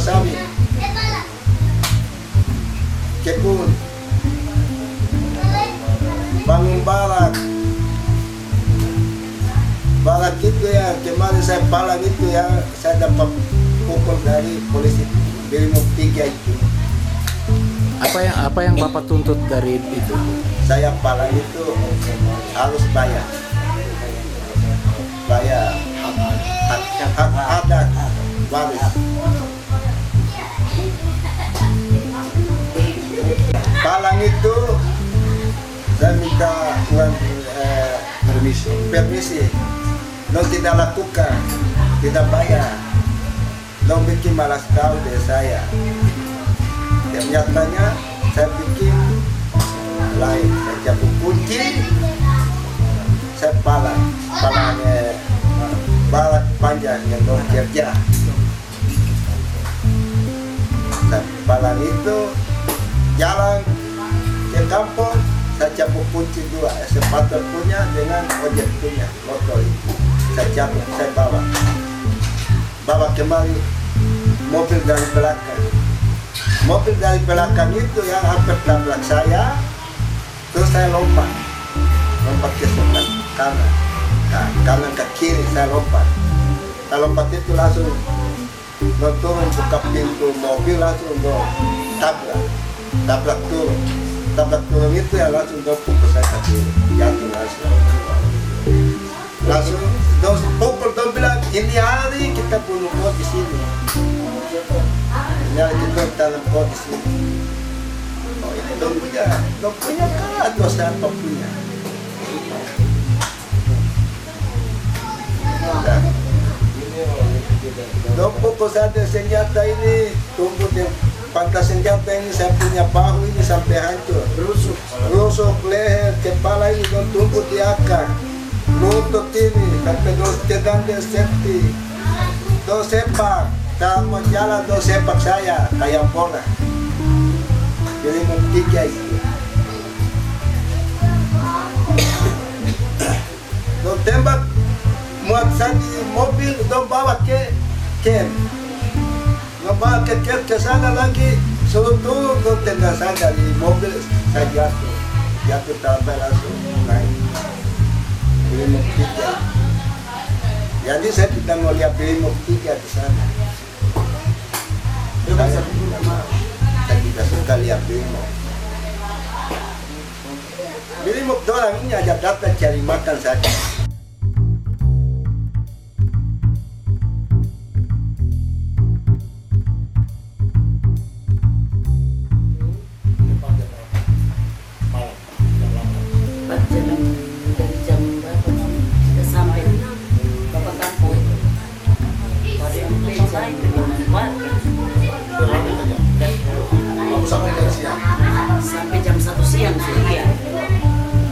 sawit, kebun, bangun barak, barak itu ya kemarin saya palang itu ya saya dapat pukul dari polisi Brimob tiga itu Apa yang apa yang Bapak tuntut dari itu? saya palang itu harus bayar bayar hak, hak adat waris palang saya minta uang eh, permisi. Permisi. Lo tidak lakukan tidak bayar. Lo bikin malas tahu dari saya. Ternyatanya saya bikin lain. Saya cabut kunci. Saya palang palangnya balat panjang yang mau kerja. Saya palang itu jalan ke kampung saya cabut kunci dua sepatu punya dengan ojek punya motor itu. Saya cabut saya bawa. Bawa kemari mobil dari belakang. Mobil dari belakang itu yang hampir tabrak saya terus saya lompat. Lompat ke sebelah kanan. Nah, kanan ke kiri saya lompat. Saya lompat itu langsung turun buka pintu mobil langsung lo tabrak. Tabrak turun tabrak turun itu ya langsung lo pukul saya ke kiri jatuh langsung langsung lo pukul lo bilang ini hari kita bunuh kau di sini ini hari kita tanam kau di sini Oh, ini dong punya, dong punya kan atau siapa punya? Nah, Dong pokok saja senjata ini tunggu di pantas senjata ini saya punya bahu ini sampai hancur. Rusuk rusuk leher kepala ini tunggu di akar. Lutut ini sampai dong sedang dia safety. Dong sepak tak mau jalan dong sepak saya kayak bola. Jadi mau tiga itu bawa ke kem ke sana lagi. Dong tengah saya dari mobil saya jatuh. Jatuh sampai langsung naik. Mau tiga jadi saya tidak mau lihat Brimob tiga di sana. Saya tidak mau saya tidak suka lihat Brimob Brimob orang ini aja datang cari makan saja yang selesai dengan warga sampai jam satu siang sudah ya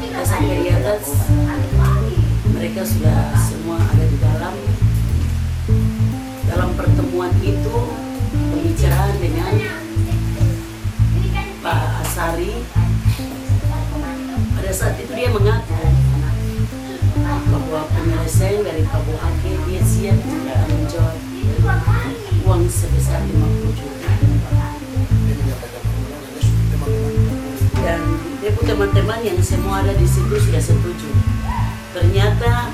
kita sampai di atas. Mereka sudah semua ada di dalam. Dalam pertemuan itu pembicaraan dengan Pak Asari. Pada saat itu dia mengaku teman-teman yang semua ada di situ sudah setuju. Ternyata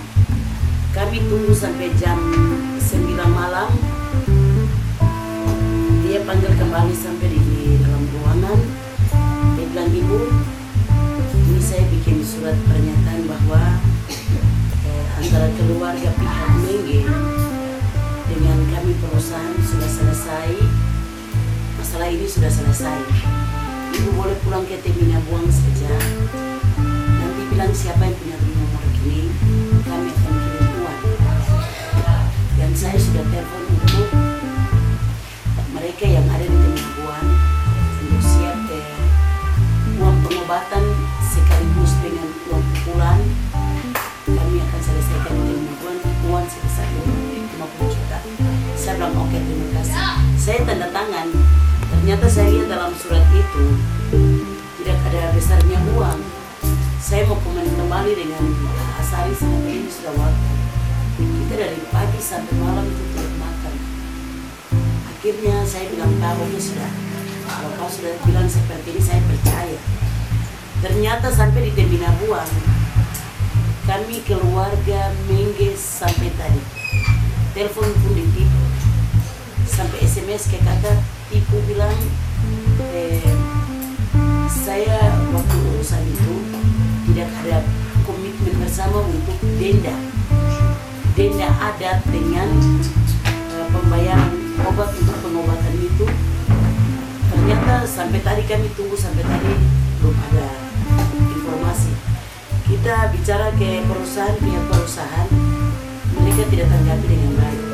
kami tunggu sampai jam 9 malam. Dia panggil kembali sampai di, dalam ruangan. Dia bilang ibu ini saya bikin surat pernyataan bahwa eh, antara keluarga pihak Mengge dengan kami perusahaan sudah selesai. Masalah ini sudah selesai ibu boleh pulang ke Temina buang saja. Nanti bilang siapa yang punya nomor rekening kami akan kirim uang dan saya sudah telepon untuk ternyata saya lihat dalam surat itu tidak ada besarnya uang. Saya mau kembali dengan Asari sampai ini sudah waktu. Kita dari pagi sampai malam itu tidak makan. Akhirnya saya bilang tahunya sudah kalau kau sudah bilang seperti ini saya percaya. Ternyata sampai di Tembina Buang kami keluarga Mengges sampai tadi. Telepon pun ditipu. Sampai SMS ke kakak tipu bilang eh, saya waktu urusan itu tidak ada komitmen bersama untuk denda. Denda adat dengan eh, pembayaran obat untuk pengobatan itu. Ternyata sampai tadi kami tunggu sampai tadi belum ada informasi. Kita bicara ke perusahaan pihak perusahaan mereka tidak tanggapi dengan baik